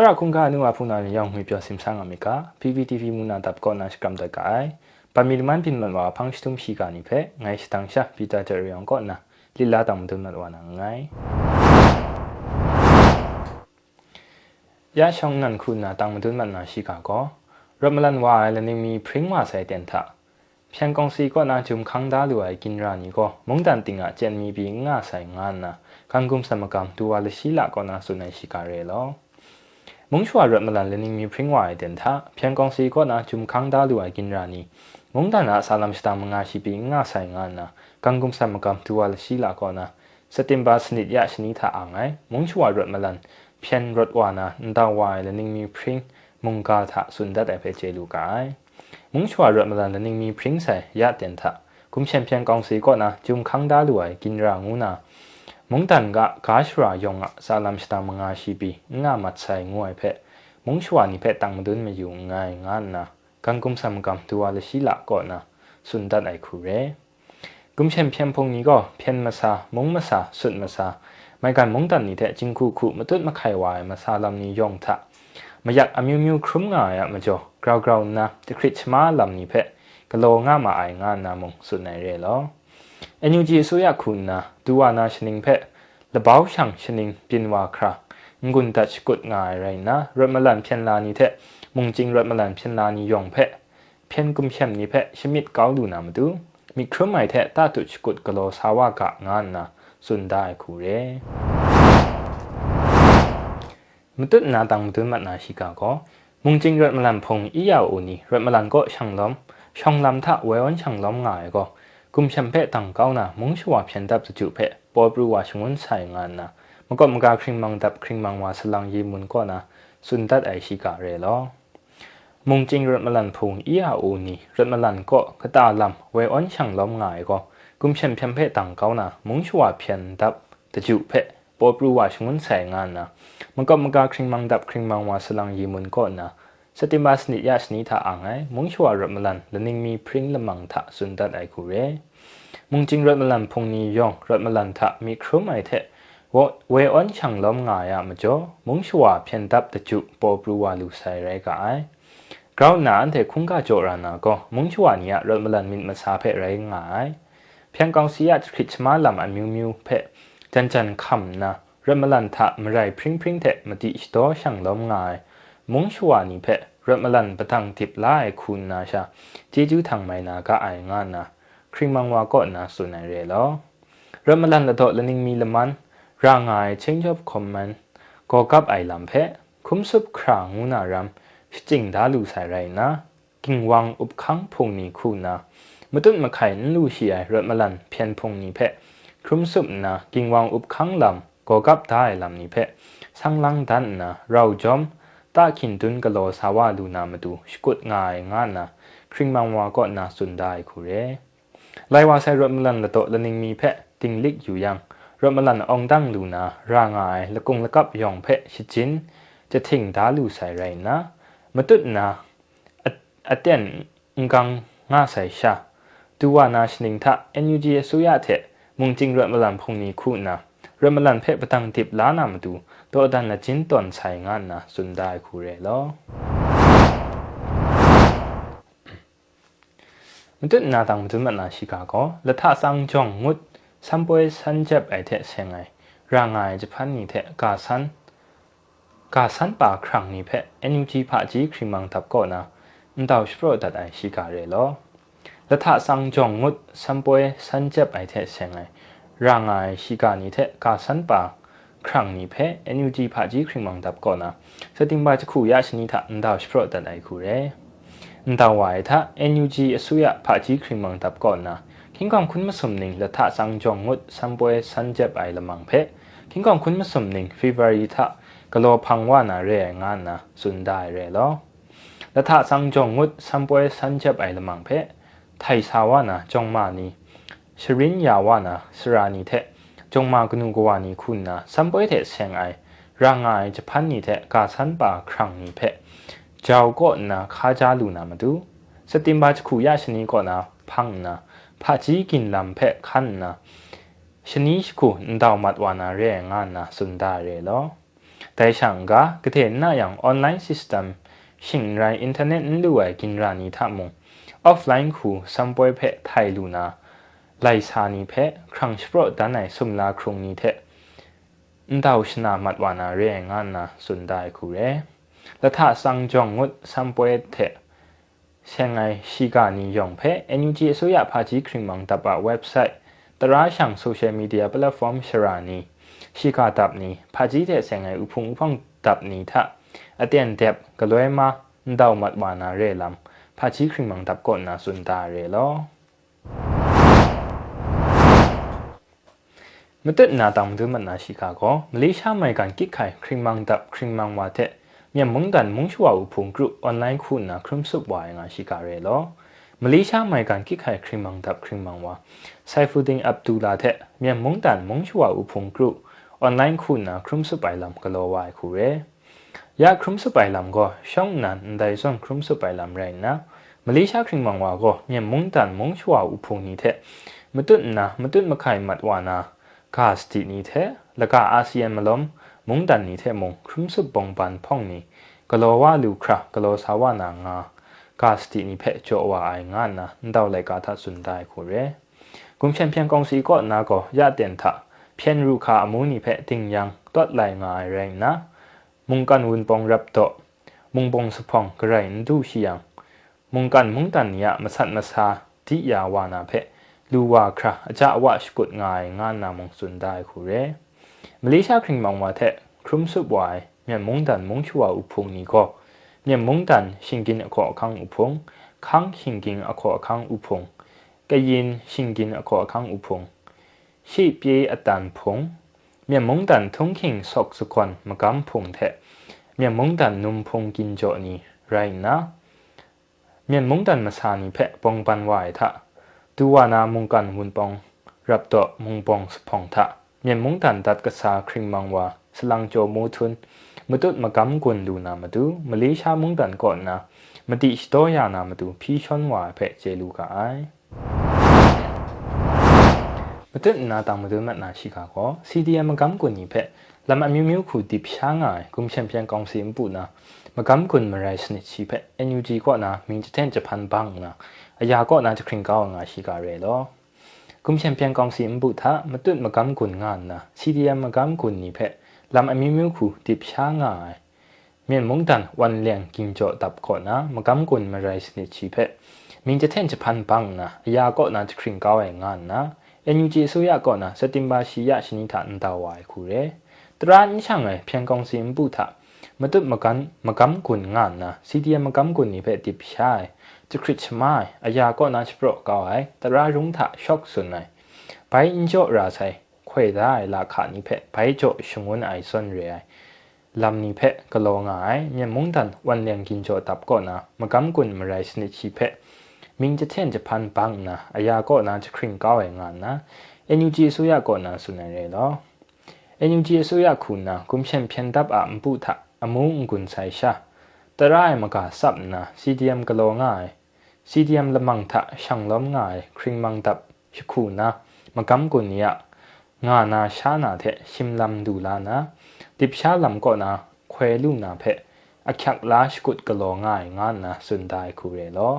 ဆရာခွန်ကအနုအဖုနာရောင်ငွေပြောစင်ဆန်ငါမီကာ PPTV မူနာတပ်ကောနာစကမ်ဒကိုင်ပမီလမန်ပင်မန်ဝါဖန်စတုံရှိကနိဖဲငိုင်စတန်ရှာပီတာဂျယ်ရောင်ကောနာလီလာတမ်ဒုံနတ်ဝါနာငိုင်ยาชองนันคุณนาตังมดุนมันนาชิกาก็รมลันวาและนิมีพริ้งมาใส่เตียนทะเพียงกองซีก็นาจุมคังดาลวยกินรานี้ก็มงดันติงอ่ะเจนมีบีง่าใส่งานนะคังกุมสมกรรมตัวลชิละก็นาสุนัยชิกาเรลอ蒙说日马兰零零平话一点他，偏讲是国那就康大路爱跟人呢。蒙但那萨拉姆斯坦蒙阿西比阿塞安那，刚公萨姆甘图瓦勒西拉国那，စတင်ဘာစနစ်ရရှိနီတာအငိုင်မုံချွာရတ်မလန်ဖျန်ရတ်ဝါနာန်တာဝိုင်လနင်းမီပရင်မုံကာသစွန်ဒတ်အဖေချေလူကိုင်မုံချွာရတ်မလန်လနင်းမီပရင်ဆိုင်ရတန်တာကုမ်ချန်ဖျန်ကောင်စီကောနာဂျုံခန်းဒါလူဝိုင်ကင်ရာငူနာมงန်တန်ကกါရှาာယုံကဆာาမ်စတာมงါาชีပงီามัดใိုงวยွพ်มက်မုว်นှဝနီဖက်တม်မဒွန်းမยง่ိုงานนะกကနกุုမ်ဆမ်ကမ်วူဝါလရှိလာကေนနสุนดัดไอคูเรกุมเชมเพียงพงนี้ก็เพียนมาซามงมาซาสุดมาซาไม่การมงตันนี้แท้จิงคู่คู่มาตุดมาไขวายมาซาลำนี้ยองทะมาอยากอามิวมิวครุ่มงายอะมาจ่อกราวกราวนะจะคริชมาลำนี้เพะกะโลง่ามาไองานนะมงสุดในเรลอအန်ယူဂျီအစိုးရခုနာဒူဝါနာရှနင်းဖက်လဘောက်ရှန်ရှနင်းပင်ဝါခရာငွန်းတချ်ကုတ်ငိုင်ရိုင်နာရမလန်ဖြန်လာနီတဲ့မုန်ကျင်းရမလန်ဖြန်လာနီယောင်ဖက်ဖြန်ကုမ်ရှမ်နီဖက်ရှမစ်ကောင်းလူနာမတူမိခရမိုင်တဲ့တာတုချ်ကုတ်ဂလောဆာဝကငါနာစွန်ဒိုင်ခူရဲမတုနာတန်မတုမနာရှိကာကောမုန်ကျင်းရမလန်ဖုံအီယောအိုနီရမလန်ကောရှန်လမ်ရှန်လမ်သဝဲဝန်ရှန်လမ်ငါရကောกุมชัมเปตังเก้านะมงชวาเพียนดับจุเพะปอบรูวาชงวนใายงานนะมก็มกาคริงมังดับคริงมังวาสลังยีมุนก็นะสุนทัดไอชิกาเรลอมงจริงรถมลันพงอีอาอูนีรถมลันก็กตาลำเวออนช่างล้อมง่ายก็กุมชัมเพียนเพตังเก้านะมงชวาเพียนดับจุเพะปอบรูวาชงวนใายงานนะมก็มกาคริงมังดับคริงมังวาสลังยีมุนก็นะสติมาสนิยาสนิทาอังไอมงชัวรถมลันเลนิงมีพริ้งละมังทะสุนดัดไอคูเรมงจิงรถมลันพงนี้ยองรถมลันทะมีครุไมไอเทวเวออนช่างล้อมงายะมจ๋อมงชัวเพียนดับตะจุปอบรูวาลูไซไรกไอกราวนานเทคุงกาโจรานาก็มงชัวนี่รถมลันมินมาซาเพะไรงาย เพียงกองสียคริชมาลำอันมิวมิวเพะจันจันคำนะรถมลันทะมไรพริ้งพริ้งเทมติสโตช่างล้อมงายมงชัวนี่เพะรัมลันปะทังทิบลายคุณนาชาเจจูทางไมนาก็อายงานนะ คริมังวาก็นาสุนัยเรลอรัมลันละโตละนิงมีละมัน ร่างไอเชิงชอบคอมมันก็กับไอลำเพะ คุมสุบครางูนารำพิจิงดาลูใส่ไรนะ กิงวังอุบคังพงนี่คูนะมตุนมาไข่นลูเชียรัมลันเพียนพงนี่เพะ คุมสุบนะ กิงวังอุบคังลำก็กับได้ลำนี่เพะสังลังดันนะเราจอมตาขินตุนกะโลสาวาลูนามาดูสกุดงายงานนะคริงมังวาก็นาสุนได้คุเรไลวาใส่รถมลันละโตละนิงมีแพะติงลิกอยู่ยังรถมลันองดังลูนาร่างายละกงละกับยองแพะชิจิน จะทิ้งดาลูใส่ไรนะมาตุดนะอเตนกังงาใส่ชาดูว่านาชนิงทะ NUG สุยาเถะมุงจริงรถมลันพงนี้คู่นะรถมลันแพะประตังติบล้านามาดูตัวดันละจินตอนใช้งานนะสุดได้คูเรลอมันตุนาตังมันตุมันนาชิกาก็ละท่าสังจงงุดสัมปวยสันเจ็บไอเทเซงไงร่างไงจะพันนี่เทกาสันกาสันป่าครั้งนี้เพะเอ็นยูจีพาจีครีมังทับก่อนนะมันดาวสโปรดัดไอชิกาเรลอละท่าสังจงงุดสัมปวยสันเจ็บไอเทเซงไงร่างไงชิกานี้เทกาสันป่าครั้งนี้เพอ NUG พาจีคริมังดับก่อนนะสติงบาจะคู่ยาชนิดอันดาวสโปรตันไอคู่เร่อนดาวไว้ท่า NUG ีสุยะพาจีคริมังดับก่อนนะคิงกองคุณมาสมนิงและท่าสังจงงดสัมปวยสันเจ็บไอละมังเพคิงกองคุณมาสมนิงฟีบารีท่ากะโลพังว่านาเรงานนะสุนได้เร่ลอและท่าสังจงงดสัมปวยสันเจ็บไอละมังเพไทยสาวานะจงมานีชรินยาวานะสรานีเทจงมากนุกวานีคุณนะสัมปวยเทเยงไอร่างไอจะพันนี่เทกาสันปาครั้งนี้เพะเจ้าก็นะข้าจ้าลูนามาดูสติมบาจคูยาชนีก็นะพังนะพาจีกินลำเพะขันนะชนีชคูนดาวมัดวานาเรงานนะสุนดาเรลแต่ฉันก็กระเทนน่าอย่างออนไลน์สิสเต็มชิงไรอินเทอร์เน็ตด้วยกินรานีทามงออฟไลน์คูสัมปวยเพะไทยลูนาไลซานีเพะครั้งชโปรดานไหนสุมลาครุงนี้เทะนดาวชนามัดวานาเรียงานนะสุนได้คูเรและถ้าสังจองงดซัมเปเทะเชียงไงชิกานียองเพะ NUG สุยาพาจีคริมังตบะเว็บไซต์ตราช่างโซเชียลมีเดียแพลตฟอร์มชรานีชิกาตับนี้พาจีเทะเชียงไงอุพงอุพงตับนี้ทะอเตียนเดบกะลวยมาดาวมัดวานาเรลัมพาจีคริมังตับกดนะสุนตาเรลอမတက်နာတမ်ဒုမနာရှိကာကိုမလေးရှားမိုင်ကန်ကိခိုင်ခရင်မန်ဒပ်ခရင်မန်ဝါတဲ့မြန်မုန်ကန်မုန်ချွာဥဖုန်ကရုအွန်လိုင်းခုနာခရင်ဆုပ်ဝါငါရှိကာရဲလောမလေးရှားမိုင်ကန်ကိခိုင်ခရင်မန်ဒပ်ခရင်မန်ဝါဆိုင်ဖူဒင်းအပ်ဒူလာတဲ့မြန်မုန်တန်မုန်ချွာဥဖုန်ကရုအွန်လိုင်းခုနာခရင်ဆုပ်ပိုင်လမ်ကလောဝါခုရဲရခရင်ဆုပ်ပိုင်လမ်ကိုရှောင်းနန်ဒိုင်ဆွန်ခရင်ဆုပ်ပိုင်လမ်ရိုင်းနာမလေးရှားခရင်မန်ဝါကိုမြန်မုန်တန်မုန်ချွာဥဖုန်နီတဲ့မတွတ်နာမတွတ်မခိုင်မတ်ဝါနာกาสตินี้เทและกาอาเซียนมาลมมุงดันนี้เทมงครึมสุบงบันพ่องนี้กลโวว่าลูกครับก็โลสาวานางากาสตินี้เพะโจว่าไองานนะเดาเลยกาทัดสุนได้คุเรกุมเชนเพียงกองสีก็นาก็ยาเตียนทะเพียนรูคามูนี้เพะติงยังตัดลายงายแรงนะมุงกันวุนปองรับโตมุงปองสุพองกระไรนดูเชียงมุงกันมุงตันยะมาสัตมาซาที่ยาวานาเพะลูวาคราจาวาชกุดงายงานนามงสุนได้คูเรมลิชาคริงมังวาเทครุมสุบไวายเมี่นมงดันมงชัวอุพงนี้ก็เมียนมงดันสิงกินอควาคังอุพงคังสิงกินอควาคังอุพงกยินสิงกินอควาคังอุพงชีปีอตันพงเมียนมงดันทุ่งคิงสกสุควันมกัมพงเทเมียนมงดันนุ่มพงกินโจนี้ไรนะเมียนมงดันมาสานีเพะปองปันวายทะတူဝါနာမုန်ကန်ဝွန်ပောင်ရပ်တော့မုန်ပောင်စဖောင်သာမြန်မုန်တန်ဒတ်ကစားခရင်မောင်ဝါစလန်ချိုမိုထွန်းမတုတ်မကမ်ကွန်ဒူနာမတူမလေးရှားမုန်တန်ကောနာမတိစတော့ယာနာမတူဖီရှွန်ဝါဖက်ကျေလူကအိုင်မတုတ်နာတာမတုတ်မနာရှိကကော CDM မကမ်ကွန်ညီဖက်လမ်အမျိုးမျိုးခုတိဖျားငါကွန်ချန်ပီယံကောင်စီမပူနာမကမ်ကွန်မရိုင်းစနစ်ချီဖက် NUG ကောနာမင်းတန်ဂျပန်ဘန်နာအရာကောနာချခရင်ကောင်းငါရှိကြရဲလောกุมเชียนเปียงกองสีมบุทะมาตุดมากำกุนงานนะซีดียมากำกุนนี่เพะลำอมิมิวคูติบช้างายเมียนมงตันวันเลียงกิมโจตับก่อนนะมากำกุนมาไรสนิชีเพะมิงจะเท่นจะพันปังนะยาก็นาจะคริงก้าวงานนะเอ็นยูจีสุยาก็นะสติมบาชียาชินิทันตาวายคูเรตรานิช่างไอเพียงกองสีมบุทะမတုမကန်မကမ်ကွန်ငါနာစီတီယမကမ်ကွန်နိဖဲတိဖြိုင်တခရစ်မိုင်အရာကောနာချပရကောအိုင်တရာရုံထရှော့ဆွန်နိုင်ဘိုင်အင်ဂျော့ရာဆိုင်ခွေဒါလာခါနိဖဲဘိုင်ကျော့ရှငွန်းအိုင်ဆွန်ရဲလမ်နိဖဲကလောငိုင်မြေမုန်တန်ဝန်လျံကင်ကျော့တပ်ကောနာမကမ်ကွန်မရိုင်စနိချီဖဲမင်းတဲ့ဂျပန်ဘန်နာအရာကောနာချခရင်ကောင်းငါနာ NUG အစိုးရကောနာဆွန်ရဲတော့ NUG အစိုးရခုနာကွန်ရှင်ဖြန်တပ်အမ်ပူထအမုံကွန်ဆိုင်ရှာတရိုင်းမကဆပ်နာ CDM ကလောง่าย CDM ละมังทะช่างล้มง่ายคริงมังตับชิคูนะมากำกุนเนียงานาชานาเทชิมลำดูลานะดิบชาลำก็นะเควลูนาเพะอคักลาชกุดกลอง่ายงานนะสุนได้คูเรลอ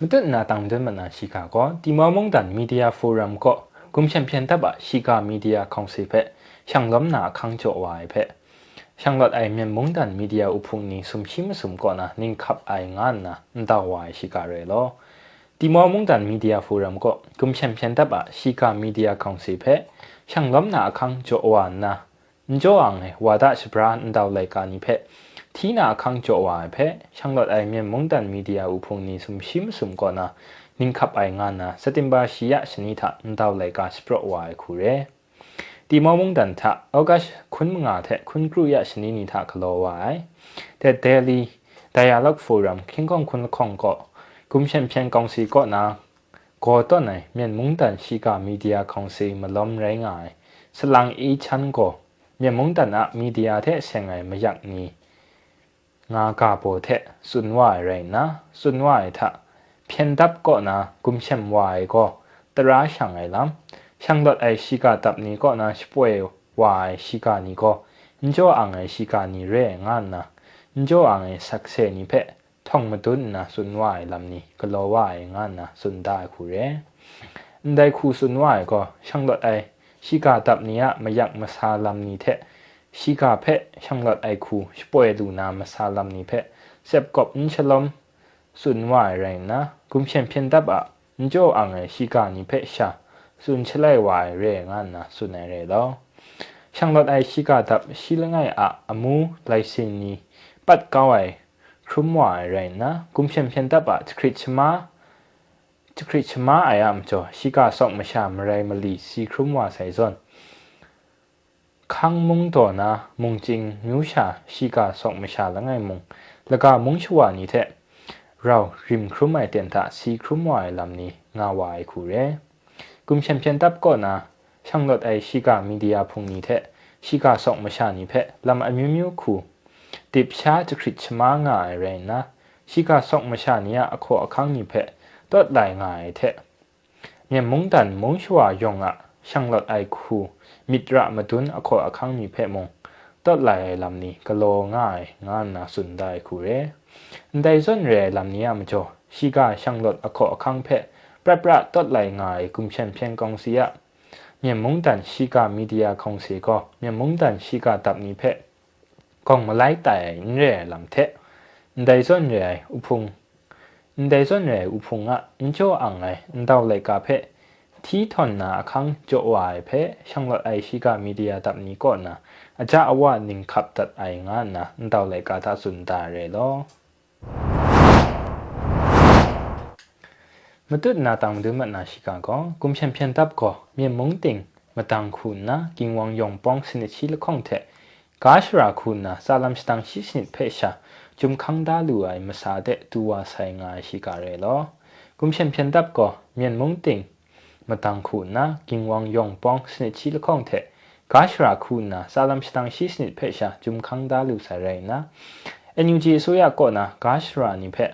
မတနာတောင်တမနာရှိကကောဒီမမုံတန်မီဒီယာဖိုရမ်ကောကွန်ချန်ပီယံတပ်ပါရှိကမီဒီယာကောင်စီဖက်像咱们那康就外派，像那爱面蒙丹 media 有碰你什么什么什么个呢？你看爱眼呐，唔到外是干嘞咯。ဒီမောမုန်တန်မီဒီယာဖိုရမ်ကိုကွန်ချန်ပီယံတပ်ပါရှီကာမီဒီယာကောင်စီဖက်ရှန်လမ်နာအခန်းဂျိုဝါနာဂျိုအောင်လေဝါဒစဘရန်ဒေါလေကာနီဖက်သီနာအခန်းဂျိုဝါဖက်ရှန်လော့အိုင်မြန်မုန်တန်မီဒီယာဥဖုန်နီဆုံရှိမဆုံကောနာနင်ခပ်အိုင်ငါနာစက်တင်ဘာရှီယရှနီတာဒေါလေကာစပရောဝါခုရဲดีมอာမုန်တန်ထအောက်ကခွန်းคุณတဲ့ခွန်းကရုရရลနီနီထခလောဝိုင်တဲ့ daily dialogue f o r u งก็กุมเชนเพียงกองสีก็นะก็ต้นไหนเมียนมุงดันชีกามีเดียของสีมาล้อมไรงายสลังอีชันก็เมียนมุงดันอะมีเดียเทเสียงไงมาอยากนี้งากาโปเทสุนวายไรนะสุนวายทะ เพียงดับก็นะกุมเชนวายก็ตราช่างไงล้ำ想到爱西家า尼个那是背话爱西家尼个，你就昂爱西家尼热眼呐，你就昂爱สักเซน่เพะท่องมาตุนนะสุนวายลำนี้ก็รอวายงานนะสุนได้คูเร่ได้คูสุนวายก็ช่างรดไอชิกาตับนี้ะมายักมาซาลำนี้เทะชิกาเพะช่างรดไอคูช่วยดูนามาซาลำนี้เพะเสบกบนิชลมสุนวายแรงนะกุมเชียนเพียนตับอ่ะนเจอ่างไอชิกานี่เพะชาสุนชลัยวายเรงานนะสุนเรลอช่างรถไอชิกาทับชิลง่ายอะอมูไลซินีปัดกาวไอครุมวายเรนะ กุมเชมเชนตับอะคริชมาจะคริชมาไออามจอชิกาสอกมาชามไรมลีซีครุมวาไซซอนข้างมุงตัวนะ มุงจริงมิวชาชิกาสอกมาชาละไงมุงแล้วก็มุงชวานี้แทะเราริมครุมไอเตียนตาซีครุมวายลำนี้งาวายคูเร่กุมเชมเปียนตับก็นะช่างรถไอชิกามีเดียพุงนี้เทชิกาส่งมาชานี้เพะลำอมิมิวคูติบชาจะคริชมาง่ายเรนนะ ชิกาส่งมาชานี้อโคอคังนี้เพะตอดได้ง่ายเทเนี่ยมุงตันมุงชัวยงอะช่างรถไอคูมิตรมาดุนอโคอคังนี้เพะมงตอดไหลลำนี้กะโลง่ายงานนะสุนได้คูเรไดซอนเรลำนี้มจ่อชิกาช่างรถอโคอคังเพะပရပရတော့လိုက်ငါအကွန်ချန်ပီယံကောင်စီယမြန်မုန်တန်ရှိကမီဒီယာကောင်စီကမြန်မုန်တန်ရှိကတပ်နိဖက်ကောင်မလိုက်တိုင်ရဲလမ်တဲ့ဒိုင်စွန်ရဲဥဖုံဒိုင်စွန်ရဲဥဖုံကအင်ချိုအန်လိုက်တောက်လိုက်ကဖက်ทีทอนนาคังจวายเพช่างรถไอชิกามีเดียตับนี้ก่อนนะ อาจารย์ว่านิงขับตัดไองานนะเดาเลยกาตาสุนตาเรลอမတုနာတောင်ဒုမနာရှိကကောကုမ်ချန်ပြန်တပ်ကောမြေမုံတင်မတန်ခုနာကင်ဝမ်ယောင်ပေါင်းစနချီလခေါန့်တဲ့ကာရှရာခုနာဆာလမ်စတန်ရှိစနဖေရှာဂျုံခန်းဒါလူအိုင်မစာတဲ့တူဝါဆိုင်ငါရှိကရဲလောကုမ်ချန်ပြန်တပ်ကောမြေမုံတင်မတန်ခုနာကင်ဝမ်ယောင်ပေါင်းစနချီလခေါန့်တဲ့ကာရှရာခုနာဆာလမ်စတန်ရှိစနဖေရှာဂျုံခန်းဒါလူဆရိုင်နာ NUG အစိုးရကောနာကာရှရာနိဖက်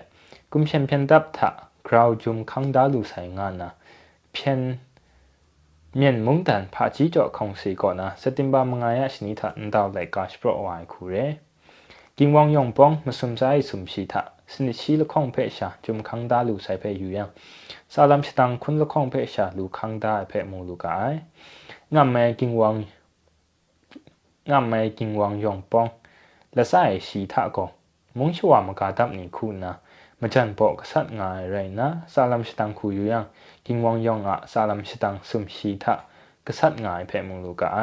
ကုမ်ချန်ပြန်တပ်သာคราวจุมคังดาลูใส่งานนะเพียนเมียนมุงแต่ผาจีจอคงสีก่อนนะเสต็มบามงายะินิทันดาวไลกาชโปรวายคูเร่กิงวังยองปองมาสมใจสมชีทะสินิชีละคงเพชาจุมคังดาลูใส่เพอยู่ยังซาลัมสตังคุณละคงเพชาลูคังดาเพมูลูกายงามแม่กิงวังงามแม่กิงวังยองปองและใส่ชีทะก่อมุงชัวมากาดับนิคุณนะมจันป်ပေါကงတ်ငါရိုส်ัာဆာตังคูยတยังกิงယံကင်းဝေါယောมชငါဆာလမ်ရှိတกษัตงายเพ่มุงลูกไอ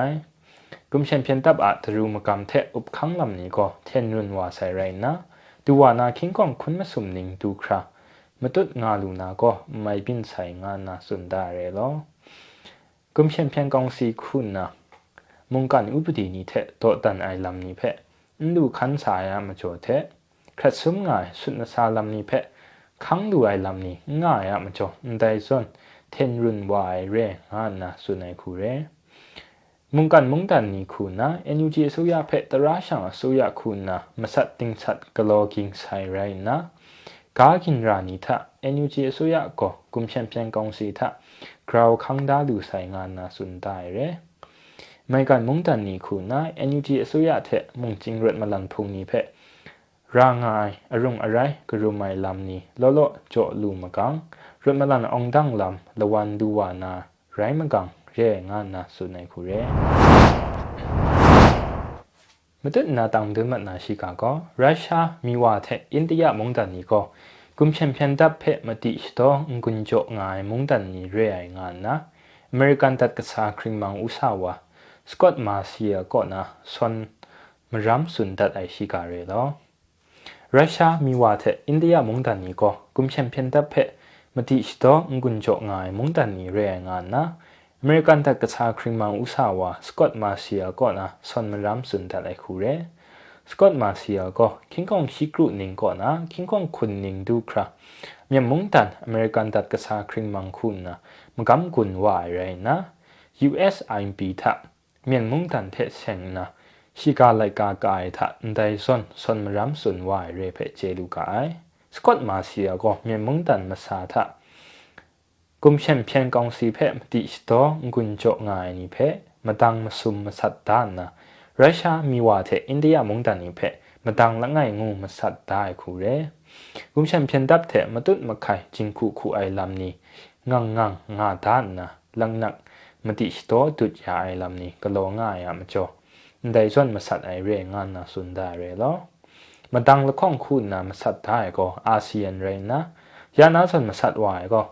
กุมเชนเพียนตับอัตรูมกรรมเทอุปขังลำนี้ก็เทนรุนว่าใส่ไรนะดูวานาคิงกองคุณมาสุมนิงดูครับมาตุดงาลูนาก็ไม่บินใส่งานนาสุนดาเรลอกุมเชนเพียนกองสีคุณนะมุงกันอุปดีนี้เทโตตันไอลำนี้เพ่ดูขันสายมาโจเทခတ်ဆုံငါဆုနဆာလမ်နီဖက်ခန်းဒူအိုင်လမ်နီငါရမချောဒိုင်ဆွန်เทนรุนวายเร่งานนะสุนัยคูเรมุงกันมุงตันนี่คูนะเอ็นยูจีสุยาเพตราชังสุยาคูนะมาสัตติงสัตกลอกิงไซไรนะกากินรานิทะเอ็นยูจีสุยาก็กุมเชมเปียนกองสีทะกราวคังดาดูไซงานนะสุนตายเรไม่กันมุงตันนี่คูนะเอ็นยูจีสุยาเทมุงจิงเรดมาลันพุงนี่เพရာငိုင်အရုံအရိုင်ကရုမိုင်လမ်နီလောလောကြောလူမကန်ရမလန်အောင်ဒန်းလမ်လဝန်ဒူဝါနာရိုင်းမကန်ရဲငါနာဆုနေခုရဲမတနာတောင်ဒမနာရှိကကောရုရှားမိဝါထက်အိန္ဒိယမုန်တန်နီကောกุมแชมเปี้ยนดับเพมติชตองกุนโจงายมุงตันนีเรียงานนะอเมริกันตัดกษาคริงมังอุสาวะสกอตมาเซียก็นะซอนมรัมสุนตัดไอชิกาเรลอရုရှားမိဝါထက်အိန္ဒိယမုန်တန်နီကိုကွန်ချန်ပီယံတပ်ဖက်မတိစတော့ငွန်းကြောငိုင်မုန်တန်နီရဲငါနာအမေရိကန်တက်ကစားခရင်မောင်ဥဆာဝါစကော့မာစီယာကောနာဆွန်မရမ်စွန်တလိုက်ခုရဲစကော့မာစီယာကိုကင်ကောင်ရှိကရုနင်းကောနာကင်ကောင်ခွန်နင်းဒူခရာမြန်မုန်တန်အမေရိကန်တက်ကစားခရင်မောင်ခုနာမကမ်ကွန်ဝါရဲနာ US IMP ထမြန်မုန်တန်ထက်ဆင်နာชิกาไลกากายทัดไดซส่วนส่วนมรำส่วนวายเรเพเจลูกาย สกอตมาเซียก็เมียม่งตันมาสาทะกุมเช่นเพียงกองสีเพมติสตอกุญจงายนิเพมาตังมาซุมมาสัตตานนะรัสามีว่าเทอินเดียมุ่งตันนิเพมาตังละไงงูมาสัตได้คูเรกุมเช่นเพียงดับเทมาตุดมาไข่จิงคูคูไอลำนี้งังงังงาดานนะลังนักมติสตอตุดยาไอลำนี้ก็อลง่ายอะมาจ่อได้ส่วนมาสัตไอเรงานนะสุนได้เรลอมาดังละข้องคุณนะมาสัตได้ก็อาเซียนเรนะยานาชวนมาสัตไหวก็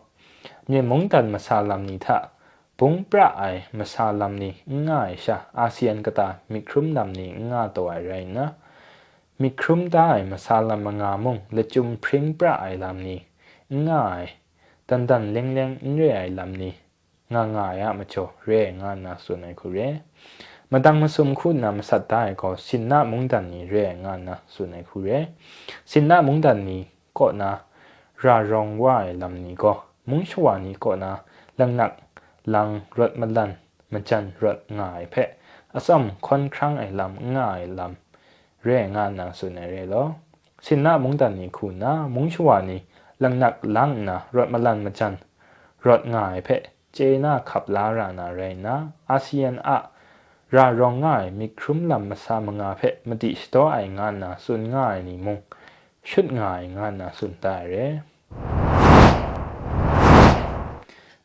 เนียมงตันมาซาลัมนี่ทะปุงปราไอมาซาลัมนีง่ายชะอาเซียนก็ตา มีครุมดำนี่ง่ายตัวไรนะ มีครุมได้มาซาลัมมงามุงและจุมพริงปราไอลำนี่ง่ายดันดันเลี้ยงเลี้ยงเรื่อยลำนี่ง่ายๆอะมาโชเรื่องานนะส่วนไหนคุเรมาดังมาสมคุณนำสัตย์ตายก็สินหน้ามงดันนี้เรื่องานนะส่วนในคุเรสินหน้ามงดันนี้ก็นะรารองว่าลำนี้ก็มุงชวานี้ก็นะลังหนักลังรถมันลันมันจันรถง่ายเพะอาอมค่อนครั้งไอ้ลำง่ายลำเรื่องงานนะส่วนในเรลอสินหน้ามงดันนี้คุณนะมุงชวานี้ลังหนักลังนะรถมันลันมันจันรถง่ายเพะเจน่าขับลารานาเรนะอาเซียนอะရာရောင်ငါမိခရုမလမဆာမငါဖက်မတိစတော်အိုင်ငါနာဆွန်ငါနီမုံชุดงายงานนาสุนตาเร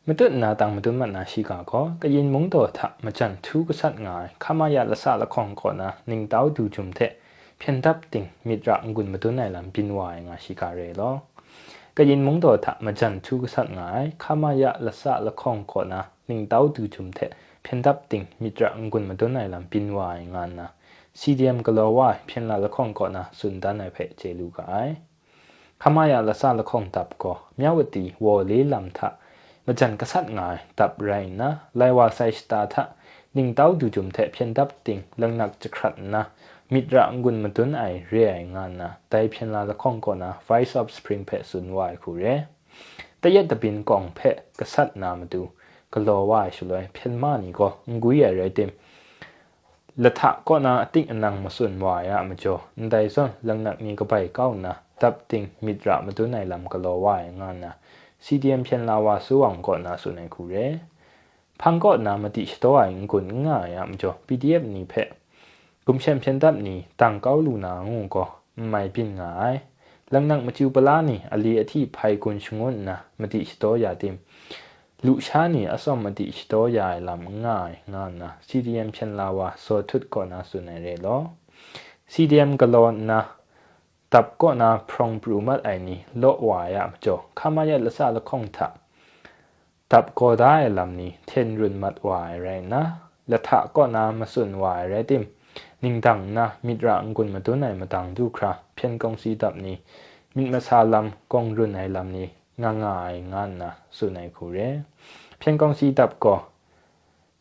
မတုနာတံမတုမနာရှိကကောကရင်မုံတော်ထမချန်သူကဆတ်ငိုင်ခမယလဆလခေါင်ကောနာနင်းတောက်သူဂျုံတဲ့ဖြန်တပ်တင်မိဒရငွန်းမတုနိုင်လံပင်ဝိုင်ငါရှိကရဲလောကရင်မုံတော်ထမချန်သူကဆတ်ငိုင်ခမယလဆလခေါင်ကောနာနင်းတောက်သူဂျုံတဲ့เพนดับติงมิตรอังกุนมาต้นไหนลำปินวายงานนะ CDM กลัวว่าเพียงละละครก่อนนะสุนด้านในเพจเจลูกไอขมายาละซาละครตับก่อมีวตีวอลีลำทะมาจันกษัตริย์งายตับไรนะไลวาไซสตาทะนิ่งเต้าดูจุมเทเพียงดับติงลังนักจะครัดนะมิตรอังกุนมาต้นไอเรียงานนะแต่เพียงละละครก่อนนะไฟซอบสปริงเพจสุนวายคูเรแต่ยัดตะบินกองเพจกษัตริย์นามาดูကလောဝါရှလွဲဖင်မာနီကိုငွေရရတဲ့လထကောနာအတိအနံမစွန်ဝါရမကျော်ဒိုင်ဆွန်လငတ်မီကပိုင်ကောင်းနာတပ်တင်မိဒရာမတုနိုင်လမ်ကလောဝါငါနာ CDM ဖြန်လာဝါဆိုအောင်ကောနာဆိုနေခုရယ်ဖန်ကောနာမတိစတော့အင်ကွန်ငါရမကျော် PDF နီဖက်กุมเชมเชนดับนี่ต่างเกาลูนางงก็ไม่ปินงายลังนักมาจิวปลานี่อลีอที่ภัยกุนชงนนะมติสตอยาติมလူရှာနอสมေิမတိစတောงာလမ်ငိนင်ငါနာ CDM ဖြန်လာဝါစောထွတอကนာနာนเรေရလีာ CDM กลอนนะตับก็นาพรองปรูมัดไอนี้โลวายจมจข้ามายละซาละคงทะตับก็ได้ลำนี้เทนรุนมัดวายไรนะละทะก็นามาส่วนวายไรติมนิ่งดังนะมิตรอังกุลมาตัวไหนมาดังดูครับเพียนกองซีตับนี้มิตรมาซาลำกองรุนไอลำนี้ง่ายง่ายงันนะสุนัยคุเร่เพียงกองสีดับก็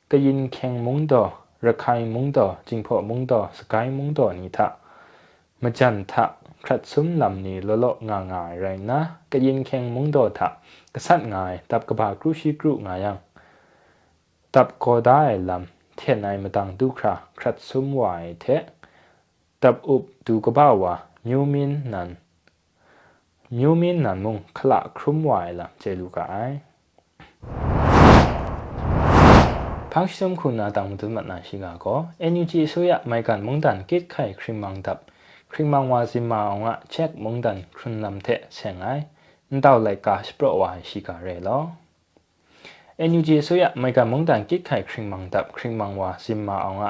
ก็ยินแข่งมุงต่อระคายมุงต่อจิงพอมุงต่อสกายมุงต่อนี่ทะมาจันทะครัดซุ้มลำนี้ละลง่ายง่ายไรนะก็ยินแข่งมุงต่อทะก็ษัตรง่ายตับกระบากรุชิกรุง่ายยังตับก็ได้ลำเทนายมาตังดูคราครัดซุ้มไหวเทะตับอุบดูกระบ้าวมิวมินนั่นမျိုးမင်းနံမုံခလခရုမဝိုင်လာကျေလူကအိုင်ဖန်ရှင်ခုနာတောင်တမနာရှိကကော NUG ဆိုရမိုက်ကန်မုန်တန်ကိတ်ခိုင်ခရင်မန်တပ်ခရင်မန်ဝါစီမာအောင်ကချက်မုန်တန်ခွန်လမ်တဲ့ဆန်ငိုင်းတောက်လိုက်ကာစပရဝါရှိကရဲလော NUG ဆိုရမိုက်ကန်မုန်တန်ကိတ်ခိုင်ခရင်မန်တပ်ခရင်မန်ဝါစီမာအောင်က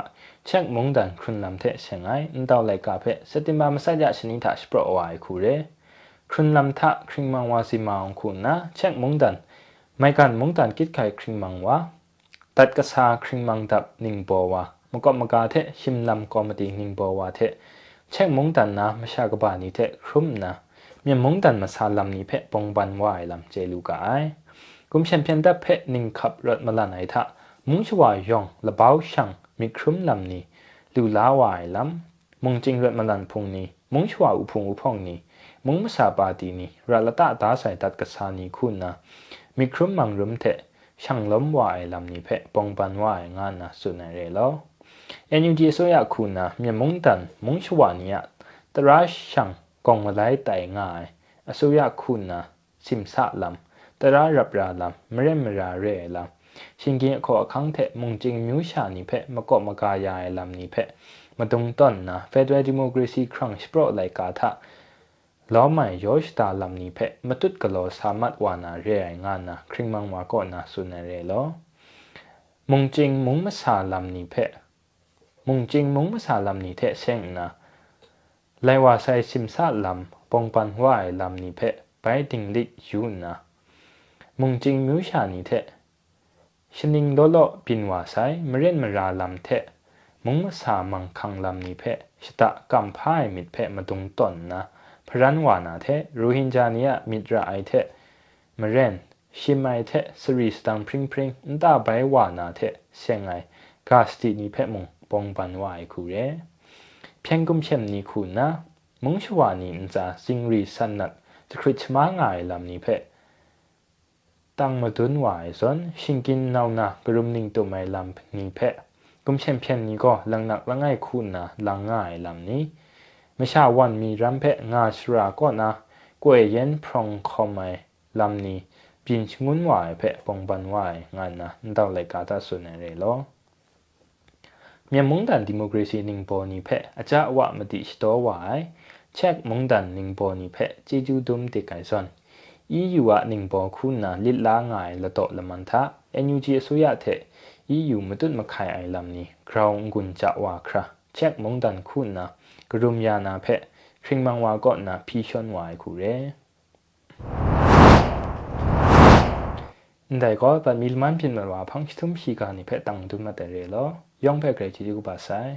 ချက်မုန်တန်ခွန်လမ်တဲ့ဆန်ငိုင်းတောက်လိုက်ကာဖက်စက်တင်ဘာမဆက်ရရှင်နီတာစပရဝါခုရဲครณงลำทะคริงมังวาสีมาของคุณนะเช็คมงดันไม่การมงดันคิดไข่คริงมังวะตัดกระซาคริงมังดับนิ่งบัววะมกมกาเทชิมลำกอมดีนิ่งบัววะเทเช็คมงดันนะไม่ชากบานีเทครุ่มนะมีมงดันมาซาลำนี้เพะปงบันวายลำเจลูกายกุมเชมเพียนดับเพะนิ่งขับรถมาลาไหนทะมุงชวายองละเบาช่างมีครึ่มลำนี้ลูลาวายลำมุงจริงรถมาลันพงนี้มุงชวาอุพงอุพองนี้มุงมสาปาตีนีรัลตาตาใส่ตัดกษานีคุณนะมีครุมมังรุมเทช่างล้มวายลำนี้เพะปองปันวายงานนะสุนัยเรลอเอ็นยูจีโซยาคุณนะมีมุงตันมุงชวานียตราช่างกองมาไล่ไต่ง่ายอสุยาคุณนะสิมสะลำตรารับราลำมเรมราเรลำชิงกินขอคังเทมุงจิงมิวชานีเพะมะกอบมะกายายลำนี้เพะมาตรงต้นนะเฟดเรดิโมกรีซีครั้งสโปรไลกาทะလောမိုင်ယောရှတာလမ်နီဖက်မတုတ်ကလောဆာမတ်ဝါနာရဲငนะครึ่งมังဝါก็นနสุนเรဲလောမုံကျင်းမုံမဆာလမ်နီဖက်มงจิงมุงมาสาลำนี้เทะเซงนะไลว่าใส่ซิมซาลำปองปันว่าลำนี้เพะไปติงลิกยูนะมุงจิงมิวชานี้เทะชนิงโลโลปินว่าใส่มเรีนมาราลำเทะมุงมาสามังคังลำนี้เพะชะตะกำพ่ายมิดเพะมาตรงต้นนะพรันวานาเทรูฮินจานียมิตรไอเทมเรนชิมไอเทสรีสตังพริงพริงนตาใบวานาเทเียงไอกาสตินีเพมง ปองปันวายคูเรเพียงกุมเชมนีคูนะมุงชวานีนจาซิงรีสันนัดจะคริชมาง่ายลำนี้เพตั้งมาตุนวายสนชิงกินเนานากรุมนิงตัวไม่ลำนี้เพกุมเชมเพียงนี้ก็ลังหนักลังง่ายคูนะลังง่ายลำนี้မရှာဝန်မီရမ်ဖက်ငါရှရာကောနာကွယ်ယန်ဖရုံခေါမိုင်လမ်နီပြင်းချငွန်းဝိုင်ဖက်ပုံပန်ဝိုင်ငါနာတော့လေကာတာဆွနေရလောမြန်မုန်တန်ဒီမိုကရေစီနင်းပေါ်နီဖက်အကြအဝမတိစတော်ဝိုင်ချက်မုန်တန်နင်းပေါ်နီဖက်ဂျီဂျူဒုံတေကန်ဆွန် EU ကနင်းပေါ်ခုနာလစ်လာငိုင်လတော့လမန်သာ NUG အစိုးရတဲ့ EU မတွတ်မခိုင်အိုင်လမ်နီ ground ကွန်ကြဝါခရာချက်မုန်တန်ခုနာဂရုမြာနာဖက်ရှင်မန်ဝါကော့နာဖီရှွန်ဝိုင်ခုရဲဒါကောပမီလ်မန်ပြင်မဝါဖန်ချွမ်ရှိကာနိဖက်တန်ဒုမတရေလောယောင်ဖက်ဂရေချီကူပါဆိုင်